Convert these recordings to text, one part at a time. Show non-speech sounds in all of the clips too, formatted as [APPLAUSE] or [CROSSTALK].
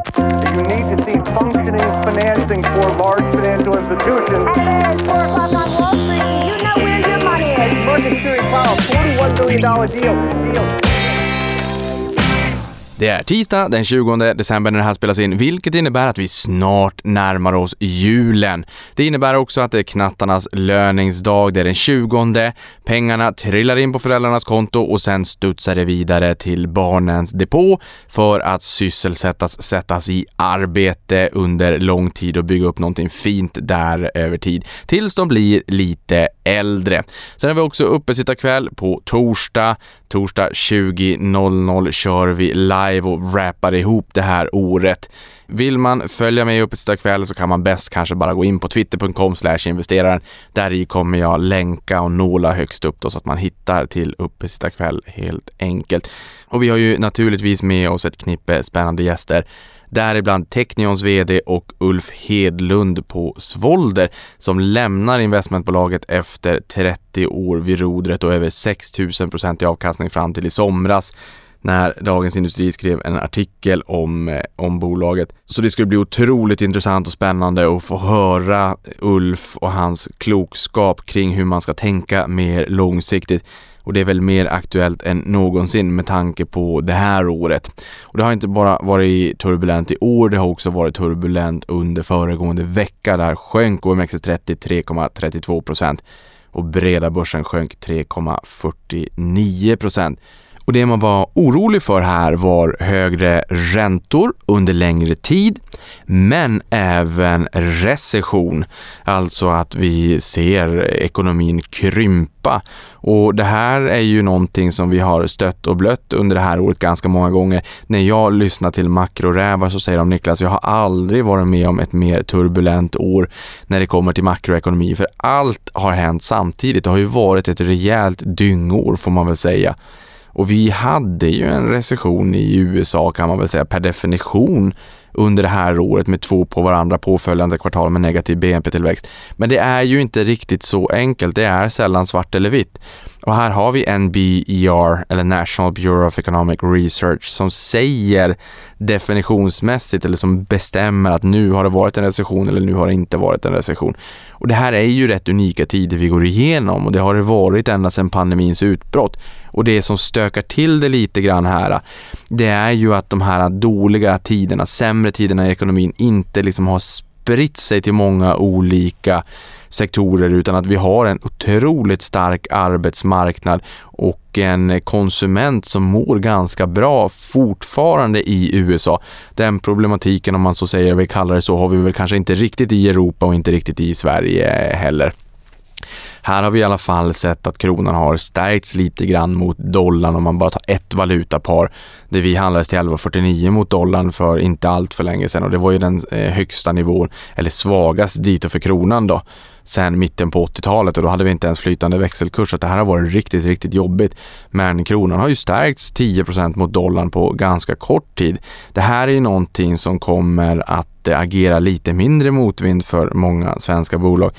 You need to see functioning financing for large financial institutions. Hey, it's 4 o'clock on Wall Street. You know where your money is. Series Powell, $41 billion deal. deal. Det är tisdag den 20 december när det här spelas in, vilket innebär att vi snart närmar oss julen. Det innebär också att det är knattarnas löningsdag, det är den 20. Pengarna trillar in på föräldrarnas konto och sen studsar det vidare till barnens depå för att sysselsättas, sättas i arbete under lång tid och bygga upp någonting fint där över tid tills de blir lite äldre. Sen har vi också uppesittarkväll på torsdag. Torsdag 20.00 kör vi live och wrappar ihop det här året. Vill man följa mig upp i kväll så kan man bäst kanske bara gå in på twitter.com investeraren. Där i kommer jag länka och nåla högst upp då så att man hittar till uppesittarkväll helt enkelt. Och vi har ju naturligtvis med oss ett knippe spännande gäster däribland Technions VD och Ulf Hedlund på Svolder som lämnar investmentbolaget efter 30 år vid rodret och över 6000 procent i avkastning fram till i somras när Dagens Industri skrev en artikel om, eh, om bolaget. Så det skulle bli otroligt intressant och spännande att få höra Ulf och hans klokskap kring hur man ska tänka mer långsiktigt. Och det är väl mer aktuellt än någonsin med tanke på det här året. Och det har inte bara varit turbulent i år, det har också varit turbulent under föregående vecka. Där sjönk OMXS30 3,32 procent och breda börsen sjönk 3,49 procent. Och det man var orolig för här var högre räntor under längre tid, men även recession, alltså att vi ser ekonomin krympa. Och det här är ju någonting som vi har stött och blött under det här året ganska många gånger. När jag lyssnar till makrorävar så säger de Niklas, jag har aldrig varit med om ett mer turbulent år när det kommer till makroekonomi, för allt har hänt samtidigt. Det har ju varit ett rejält dyngår får man väl säga. Och vi hade ju en recession i USA kan man väl säga per definition under det här året med två på varandra påföljande kvartal med negativ BNP-tillväxt. Men det är ju inte riktigt så enkelt. Det är sällan svart eller vitt. Och här har vi NBER, eller National Bureau of Economic Research, som säger definitionsmässigt eller som bestämmer att nu har det varit en recession eller nu har det inte varit en recession. Och det här är ju rätt unika tider vi går igenom och det har det varit ända sedan pandemins utbrott. Och det som stökar till det lite grann här, det är ju att de här dåliga tiderna, sämre tiderna i ekonomin inte liksom har spritt sig till många olika sektorer utan att vi har en otroligt stark arbetsmarknad och en konsument som mår ganska bra fortfarande i USA. Den problematiken om man så säger, vi kallar det så, har vi väl kanske inte riktigt i Europa och inte riktigt i Sverige heller. Här har vi i alla fall sett att kronan har stärkts lite grann mot dollarn om man bara tar ett valutapar. Det vi handlades till 11,49 mot dollarn för inte allt för länge sedan och det var ju den eh, högsta nivån, eller svagast dit för kronan då sen mitten på 80-talet och då hade vi inte ens flytande växelkurs så det här har varit riktigt, riktigt jobbigt. Men kronan har ju stärkts 10% mot dollarn på ganska kort tid. Det här är ju någonting som kommer att eh, agera lite mindre motvind för många svenska bolag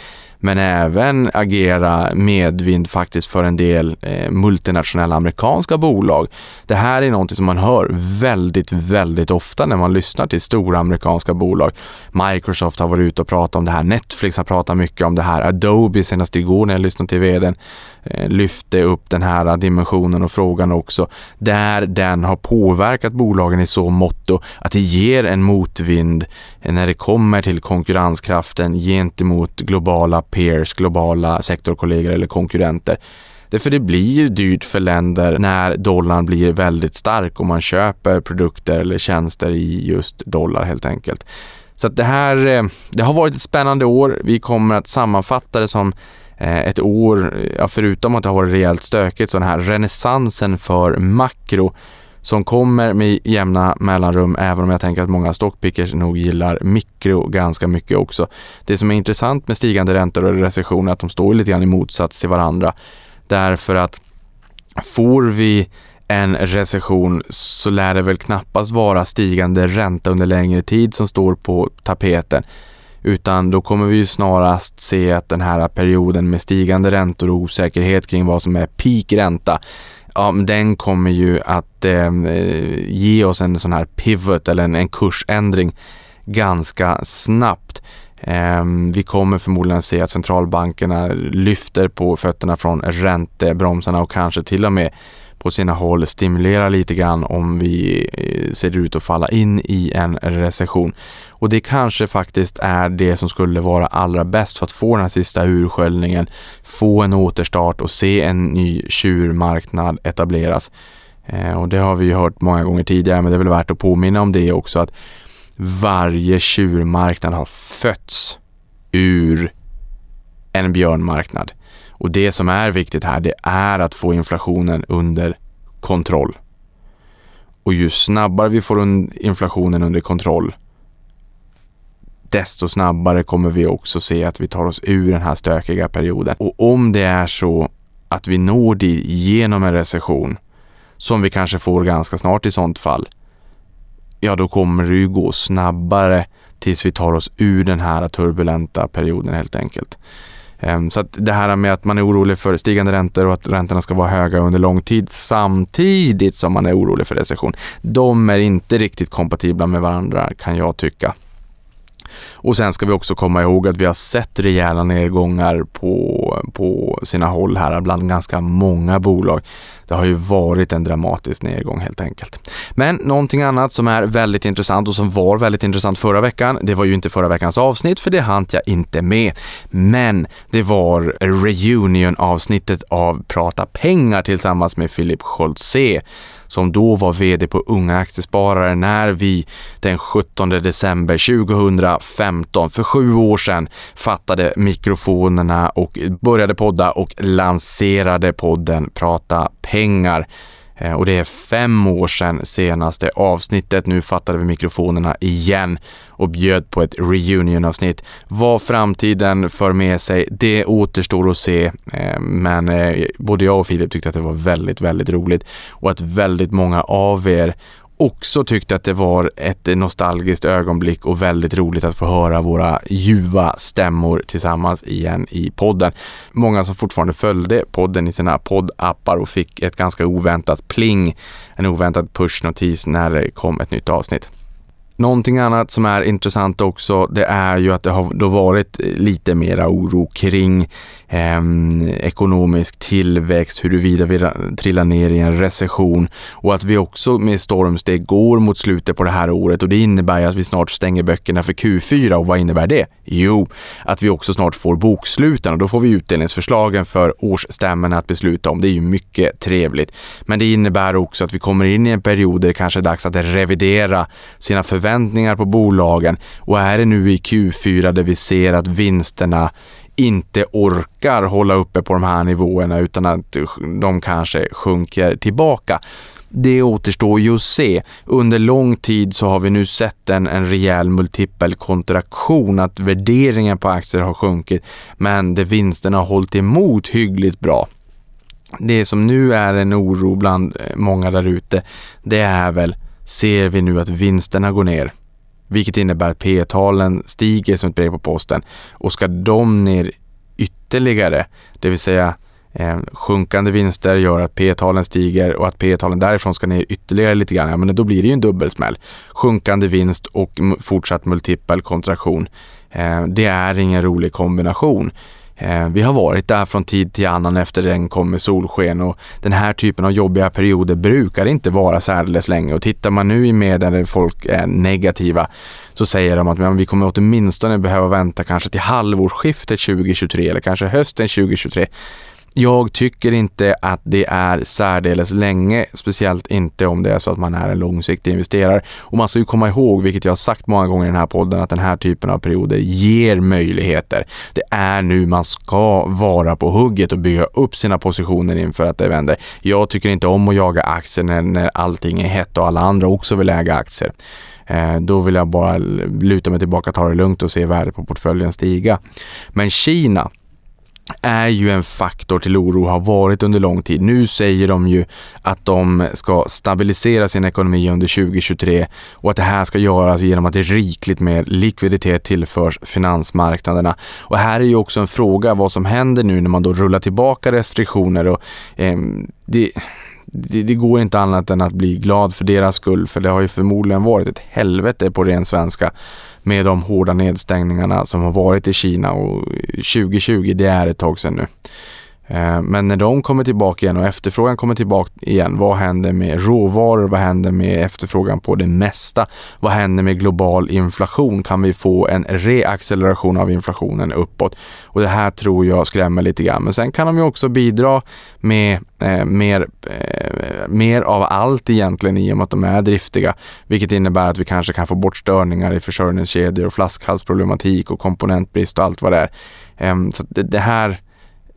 men även agera medvind faktiskt för en del eh, multinationella amerikanska bolag. Det här är någonting som man hör väldigt, väldigt ofta när man lyssnar till stora amerikanska bolag. Microsoft har varit ute och pratat om det här. Netflix har pratat mycket om det här. Adobe senast igår när jag lyssnade till vdn eh, lyfte upp den här dimensionen och frågan också. Där den har påverkat bolagen i så motto att det ger en motvind när det kommer till konkurrenskraften gentemot globala peers, globala sektorkollegor eller konkurrenter. Därför det blir dyrt för länder när dollarn blir väldigt stark och man köper produkter eller tjänster i just dollar helt enkelt. Så att det här, eh, det har varit ett spännande år. Vi kommer att sammanfatta det som eh, ett år, ja, förutom att det har varit rejält stökigt, så den här renässansen för makro som kommer med jämna mellanrum, även om jag tänker att många stockpickers nog gillar mikro ganska mycket också. Det som är intressant med stigande räntor och recession är att de står lite grann i motsats till varandra. Därför att får vi en recession så lär det väl knappast vara stigande ränta under längre tid som står på tapeten utan då kommer vi ju snarast se att den här perioden med stigande räntor och osäkerhet kring vad som är peak ränta ja, den kommer ju att eh, ge oss en sån här pivot eller en, en kursändring ganska snabbt. Eh, vi kommer förmodligen att se att centralbankerna lyfter på fötterna från räntebromsarna och kanske till och med på sina håll stimulera lite grann om vi eh, ser ut att falla in i en recession. Och det kanske faktiskt är det som skulle vara allra bäst för att få den här sista ursköljningen, få en återstart och se en ny tjurmarknad etableras. Eh, och det har vi ju hört många gånger tidigare, men det är väl värt att påminna om det också att varje tjurmarknad har fötts ur en björnmarknad. Och det som är viktigt här, det är att få inflationen under kontroll. Och ju snabbare vi får inflationen under kontroll, desto snabbare kommer vi också se att vi tar oss ur den här stökiga perioden. Och om det är så att vi når dit genom en recession, som vi kanske får ganska snart i sånt fall, ja då kommer det ju gå snabbare tills vi tar oss ur den här turbulenta perioden helt enkelt. Ehm, så att det här med att man är orolig för stigande räntor och att räntorna ska vara höga under lång tid samtidigt som man är orolig för recession. De är inte riktigt kompatibla med varandra kan jag tycka. Och sen ska vi också komma ihåg att vi har sett rejäla nedgångar på, på sina håll här bland ganska många bolag. Det har ju varit en dramatisk nedgång helt enkelt. Men någonting annat som är väldigt intressant och som var väldigt intressant förra veckan, det var ju inte förra veckans avsnitt för det hann jag inte med. Men det var reunion avsnittet av Prata pengar tillsammans med Philip Scholtze som då var VD på Unga Aktiesparare när vi den 17 december 2015, för sju år sedan, fattade mikrofonerna och började podda och lanserade podden Prata pengar. Eh, och det är fem år sedan senaste avsnittet. Nu fattade vi mikrofonerna igen och bjöd på ett reunion-avsnitt. Vad framtiden för med sig, det återstår att se. Eh, men eh, både jag och Filip tyckte att det var väldigt, väldigt roligt och att väldigt många av er också tyckte att det var ett nostalgiskt ögonblick och väldigt roligt att få höra våra ljuva stämmor tillsammans igen i podden. Många som fortfarande följde podden i sina poddappar och fick ett ganska oväntat pling, en oväntad pushnotis när det kom ett nytt avsnitt. Någonting annat som är intressant också, det är ju att det har då varit lite mera oro kring eh, ekonomisk tillväxt, huruvida vi trillar ner i en recession och att vi också med stormsteg går mot slutet på det här året och det innebär ju att vi snart stänger böckerna för Q4 och vad innebär det? Jo, att vi också snart får boksluten och då får vi utdelningsförslagen för årsstämmorna att besluta om. Det är ju mycket trevligt. Men det innebär också att vi kommer in i en period där det kanske är dags att revidera sina förväntningar på bolagen och är det nu i Q4 där vi ser att vinsterna inte orkar hålla uppe på de här nivåerna utan att de kanske sjunker tillbaka. Det återstår ju att se. Under lång tid så har vi nu sett en, en rejäl multipelkontraktion, att värderingen på aktier har sjunkit, men det vinsterna har hållit emot hyggligt bra. Det som nu är en oro bland eh, många där ute, det är väl, ser vi nu att vinsterna går ner? vilket innebär att P talen stiger som ett brev på posten. Och ska de ner ytterligare, det vill säga eh, sjunkande vinster gör att P talen stiger och att P talen därifrån ska ner ytterligare lite grann, ja men då blir det ju en dubbelsmäll. Sjunkande vinst och fortsatt multipel kontraktion. Eh, det är ingen rolig kombination. Eh, vi har varit där från tid till annan efter den kommer solsken och den här typen av jobbiga perioder brukar inte vara särdeles länge. Och tittar man nu i media där folk är negativa så säger de att vi kommer åtminstone behöva vänta kanske till halvårsskiftet 2023 eller kanske hösten 2023 jag tycker inte att det är särdeles länge, speciellt inte om det är så att man är en långsiktig investerare. Och man ska ju komma ihåg, vilket jag har sagt många gånger i den här podden, att den här typen av perioder ger möjligheter. Det är nu man ska vara på hugget och bygga upp sina positioner inför att det vänder. Jag tycker inte om att jaga aktier när, när allting är hett och alla andra också vill äga aktier. Eh, då vill jag bara luta mig tillbaka, ta det lugnt och se värdet på portföljen stiga. Men Kina, är ju en faktor till oro, har varit under lång tid. Nu säger de ju att de ska stabilisera sin ekonomi under 2023 och att det här ska göras genom att det rikligt med likviditet tillförs finansmarknaderna. Och här är ju också en fråga vad som händer nu när man då rullar tillbaka restriktioner och eh, det det, det, går inte annat än att bli glad för deras skull, för det har ju förmodligen varit ett helvete på ren svenska med de hårda nedstängningarna som har varit i Kina och 2020, det är ett tag sedan nu. Eh, men när de kommer tillbaka igen och efterfrågan kommer tillbaka igen, vad händer med råvaror? Vad händer med efterfrågan på det mesta? Vad händer med global inflation? Kan vi få en reacceleration av inflationen uppåt? Och det här tror jag skrämmer lite grann. Men sen kan de ju också bidra med eh, mer, eh, mer av allt egentligen i och med att de är driftiga, vilket innebär att vi kanske kan få bort störningar i försörjningskedjor och flaskhalsproblematik och komponentbrist och allt vad det är. Eh, så det, det här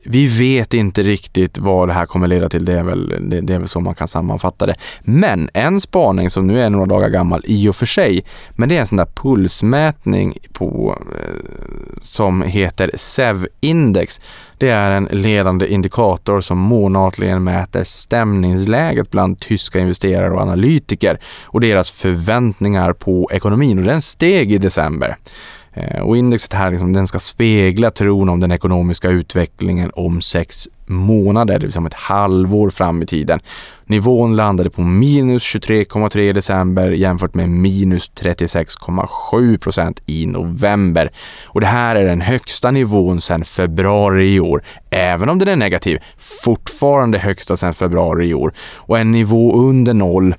vi vet inte riktigt vad det här kommer leda till. Det är, väl, det, det, är väl så man kan sammanfatta det. Men en spaning som nu är några dagar gammal i och för sig, men det är en sån där pulsmätning på, eh, som heter SEV-index. Det är en ledande indikator som månatligen mäter stämningsläget bland tyska investerare och analytiker och deras förväntningar på ekonomin och den steg i december. Eh, och indexet här liksom, den ska spegla tron om den ekonomiska utvecklingen om sex månader, det vill säga om ett halvår fram i tiden. Nivån landade på minus 23,3 i december jämfört med minus 36,7 procent i november. Och det här är den högsta nivån sedan februari i år, även om den är negativ. Fortfarande högsta sedan februari i år och en nivå under noll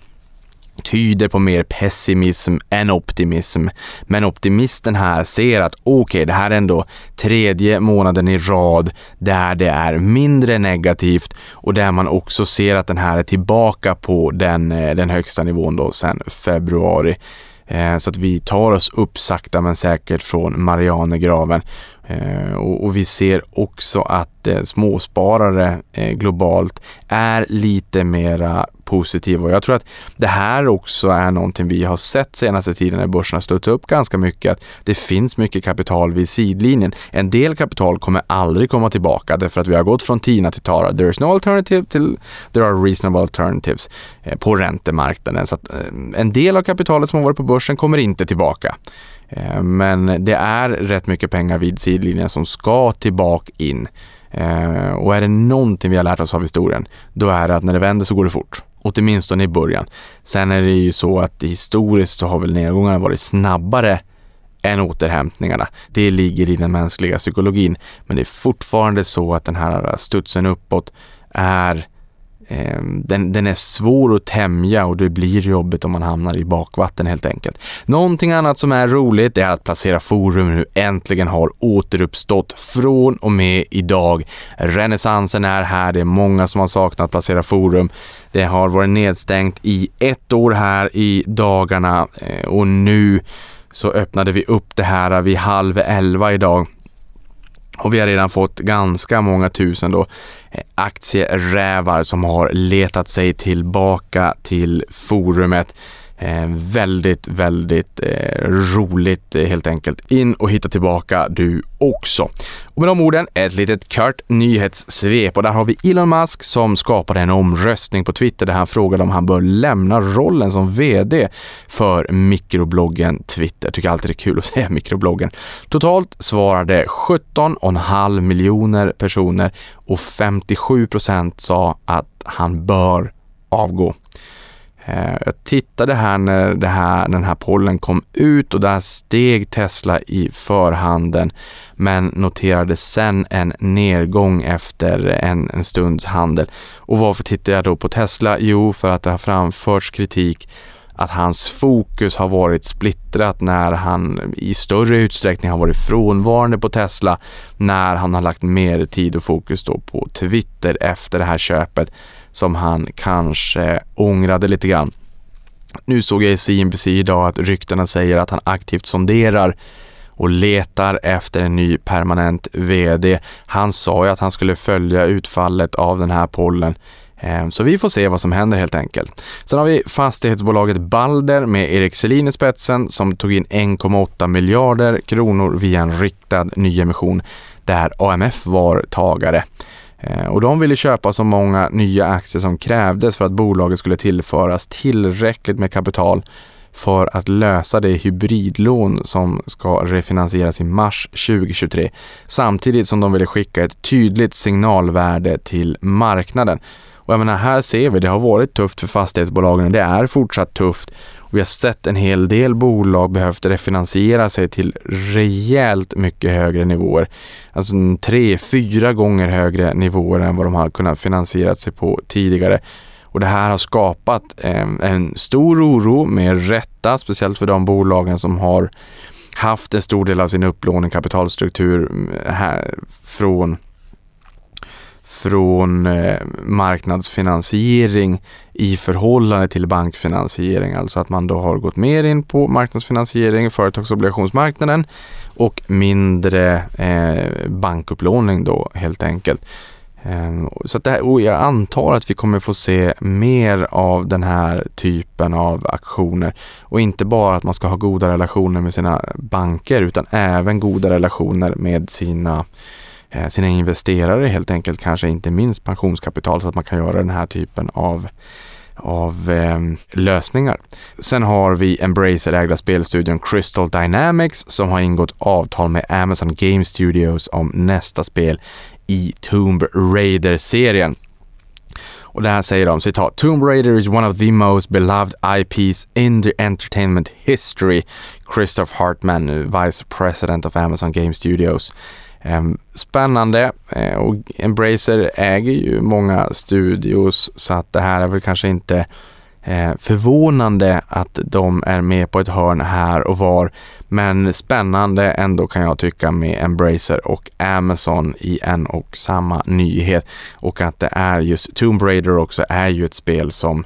tyder på mer pessimism än optimism. Men optimisten här ser att okej, okay, det här är ändå tredje månaden i rad där det är mindre negativt och där man också ser att den här är tillbaka på den, eh, den högsta nivån då sedan februari. Eh, så att vi tar oss upp sakta men säkert från Marianergraven. Eh, och, och, vi ser också att eh, småsparare eh, globalt är lite mera positiva. Och jag tror att det här också är någonting vi har sett senaste tiden när börsen har stött upp ganska mycket. Att det finns mycket kapital vid sidlinjen. En del kapital kommer aldrig komma tillbaka därför att vi har gått från TINA till TARA. There is no alternative till there are reasonable alternatives eh, på räntemarknaden. Så att, eh, en del av kapitalet som har varit på börsen kommer inte tillbaka. Eh, men det är rätt mycket pengar vid sidlinjen som ska tillbaka in. Eh, och är det någonting vi har lärt oss av historien, då är det att när det vänder så går det fort. Åtminstone i början. Sen är det ju så att historiskt så har väl nedgångarna varit snabbare än återhämtningarna. Det ligger i den mänskliga psykologin. Men det är fortfarande så att den här studsen uppåt är Ehm, den, den, är svår att tämja och det blir jobbigt om man hamnar i bakvatten helt enkelt. Någonting annat som är roligt är att Placera Forum nu äntligen har återuppstått från och med idag. Renässansen är här, det är många som har saknat Placera Forum. Det har varit nedstängt i ett år här i dagarna eh, och nu så öppnade vi upp det här vid halv elva idag. Och vi har redan fått ganska många tusen då eh, aktierävar som har letat sig tillbaka till forumet. Eh, väldigt, väldigt eh, roligt eh, helt enkelt. In och hitta tillbaka du också. Och med de orden, ett litet kort nyhetssvep och där har vi Elon Musk som skapade en omröstning på Twitter där han frågade om han bör lämna rollen som VD för mikrobloggen Twitter. Tycker alltid det är kul att [LAUGHS] säga mikrobloggen. Totalt svarade 17,5 miljoner personer och 57 procent sa att han bör avgå. Eh, jag tittade här när det här, den här pollen kom ut och där steg Tesla i förhanden men noterade sen en nedgång efter en, en stunds handel. Och varför tittar jag då på Tesla? Jo, för att det har framförts kritik att hans fokus har varit splittrat när han i större utsträckning har varit frånvarande på Tesla när han har lagt mer tid och fokus då på Twitter efter det här köpet som han kanske ångrade lite grann. Nu såg jag i CNBC idag att ryktena säger att han aktivt sonderar och letar efter en ny permanent VD. Han sa ju att han skulle följa utfallet av den här pollen. Eh, så vi får se vad som händer helt enkelt. Sen har vi fastighetsbolaget Balder med Erik Selin i spetsen som tog in 1,8 miljarder kronor via en riktad nyemission där AMF var tagare. Eh, och de ville köpa så många nya aktier som krävdes för att bolaget skulle tillföras tillräckligt med kapital för att lösa det hybridlån som ska refinansieras i mars 2023 samtidigt som de ville skicka ett tydligt signalvärde till marknaden. Och jag menar, här ser vi, det har varit tufft för fastighetsbolagen och det är fortsatt tufft. Och vi har sett en hel del bolag behövt refinansiera sig till rejält mycket högre nivåer. Alltså tre, fyra gånger högre nivåer än vad de har kunnat finansiera sig på tidigare. Och det här har skapat eh, en stor oro med rätta, speciellt för de bolagen som har haft en stor del av sin upplåning kapitalstruktur mm, här från från eh, marknadsfinansiering i förhållande till bankfinansiering. Alltså att man då har gått mer in på marknadsfinansiering, företagsobligationsmarknaden och mindre eh, bankupplåning då helt enkelt. Eh, så att det här, och jag antar att vi kommer få se mer av den här typen av aktioner och inte bara att man ska ha goda relationer med sina banker utan även goda relationer med sina Eh, Eh, sina investerare helt enkelt, kanske inte minst pensionskapital så att man kan göra den här typen av av eh, lösningar. Sen har vi Embracer-ägda spelstudion Crystal Dynamics som har ingått avtal med Amazon Game Studios om nästa spel i Tomb Raider-serien. Och det här säger de citat. Tomb Raider is one of the most beloved IPs in the entertainment history. Christoph Hartman, Vice President of Amazon Game Studios. Ehm, spännande eh, och Embracer äger ju många studios så att det här är väl kanske inte eh, förvånande att de är med på ett hörn här och var. Men spännande ändå kan jag tycka med Embracer och Amazon i en och samma nyhet. Och att det är just Tomb Raider också är ju ett spel som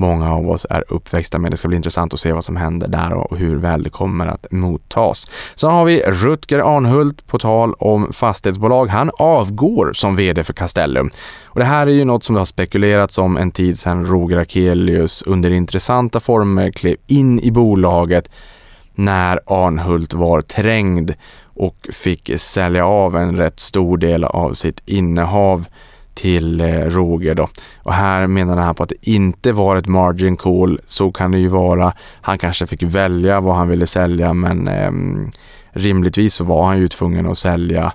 många av oss är uppväxta med. Det ska bli intressant att se vad som händer där och hur väl det kommer att mottas. Sen har vi Rutger Arnhult på tal om fastighetsbolag. Han avgår som VD för Castellum. Och det här är ju något som det har spekulerats om en tid sedan Roger Akelius under intressanta former klev in i bolaget när Arnhult var trängd och fick sälja av en rätt stor del av sitt innehav till eh, Roger då. Och här menar han på att det inte var ett margin call. Så kan det ju vara. Han kanske fick välja vad han ville sälja men eh, rimligtvis så var han ju tvungen att sälja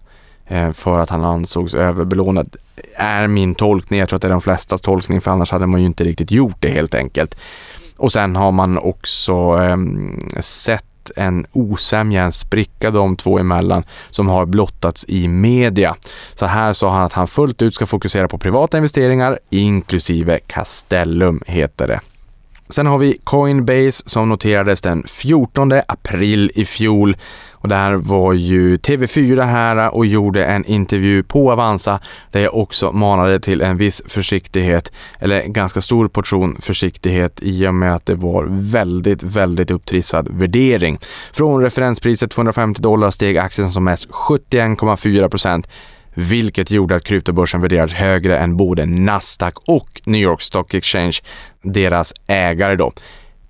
eh, för att han ansågs överbelånad. Är min tolkning. Jag tror att det är de flestas tolkning för annars hade man ju inte riktigt gjort det helt enkelt. Och sen har man också eh, sett en osämja, en spricka de två emellan som har blottats i media. Så här sa han att han fullt ut ska fokusera på privata investeringar inklusive Castellum heter det. Sen har vi Coinbase som noterades den 14 april i fjol och där var ju TV4 här och gjorde en intervju på Avanza där jag också manade till en viss försiktighet, eller en ganska stor portion försiktighet i och med att det var väldigt, väldigt upptrissad värdering. Från referenspriset 250 dollar steg aktien som mest 71,4 procent vilket gjorde att kryptobörsen värderades högre än både Nasdaq och New York Stock Exchange, deras ägare då,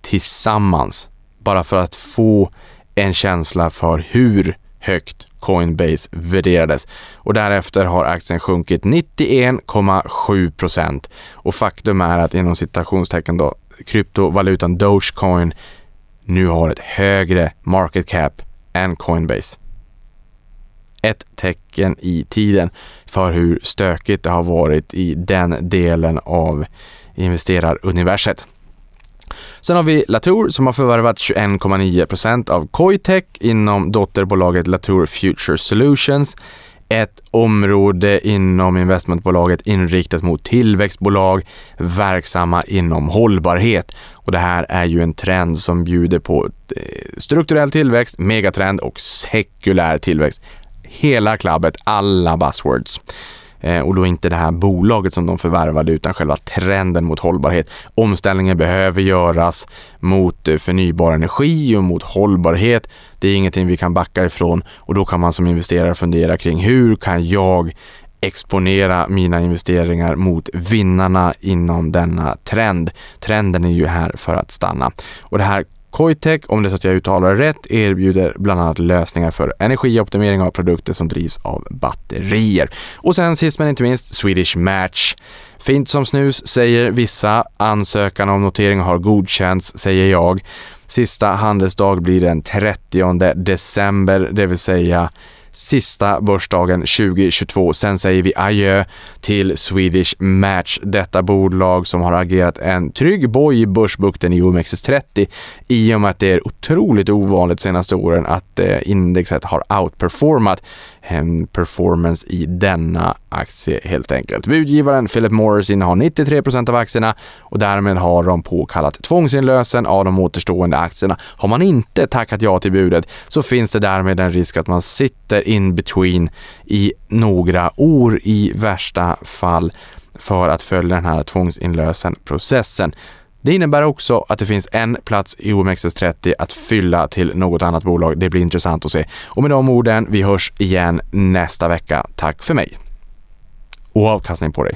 tillsammans. Bara för att få en känsla för hur högt Coinbase värderades och därefter har aktien sjunkit 91,7 procent. Och faktum är att inom citationstecken då kryptovalutan Dogecoin nu har ett högre market cap än Coinbase. Ett tecken i tiden för hur stökigt det har varit i den delen av investeraruniverset. Sen har vi Latour som har förvärvat 21,9% av Coitech inom dotterbolaget Latour Future Solutions. Ett område inom investmentbolaget inriktat mot tillväxtbolag verksamma inom hållbarhet. Och det här är ju en trend som bjuder på eh, strukturell tillväxt, megatrend och sekulär tillväxt. Hela klabbet, alla buzzwords. Eh, och då inte det här bolaget som de förvärvade utan själva trenden mot hållbarhet. Omställningen behöver göras mot eh, förnybar energi och mot hållbarhet. Det är ingenting vi kan backa ifrån och då kan man som investerare fundera kring hur kan jag exponera mina investeringar mot vinnarna inom denna trend. Trenden är ju här för att stanna och det här KoiTech, om det är så att jag uttalar det rätt, erbjuder bland annat lösningar för energioptimering av produkter som drivs av batterier. Och sen sist men inte minst Swedish Match. Fint som snus säger vissa. Ansökan om notering har godkänts, säger jag. Sista handelsdag blir den 30 december, det vill säga sista börsdagen 2022. Sen säger vi adjö till Swedish Match, detta bolag som har agerat en trygg boj i börsbukten i OMXS30 i och med att det är otroligt ovanligt senaste åren att eh, indexet har outperformat en performance i denna aktie helt enkelt. Budgivaren Philip Morris innehar 93% av aktierna och därmed har de påkallat tvångsinlösen av de återstående aktierna. Har man inte tackat ja till budet så finns det därmed en risk att man sitter in between i några år i värsta fall för att följa den här tvångsinlösen-processen. Det innebär också att det finns en plats i OMXS30 att fylla till något annat bolag. Det blir intressant att se. Och med de orden, vi hörs igen nästa vecka. Tack för mig. Och avkastning på dig.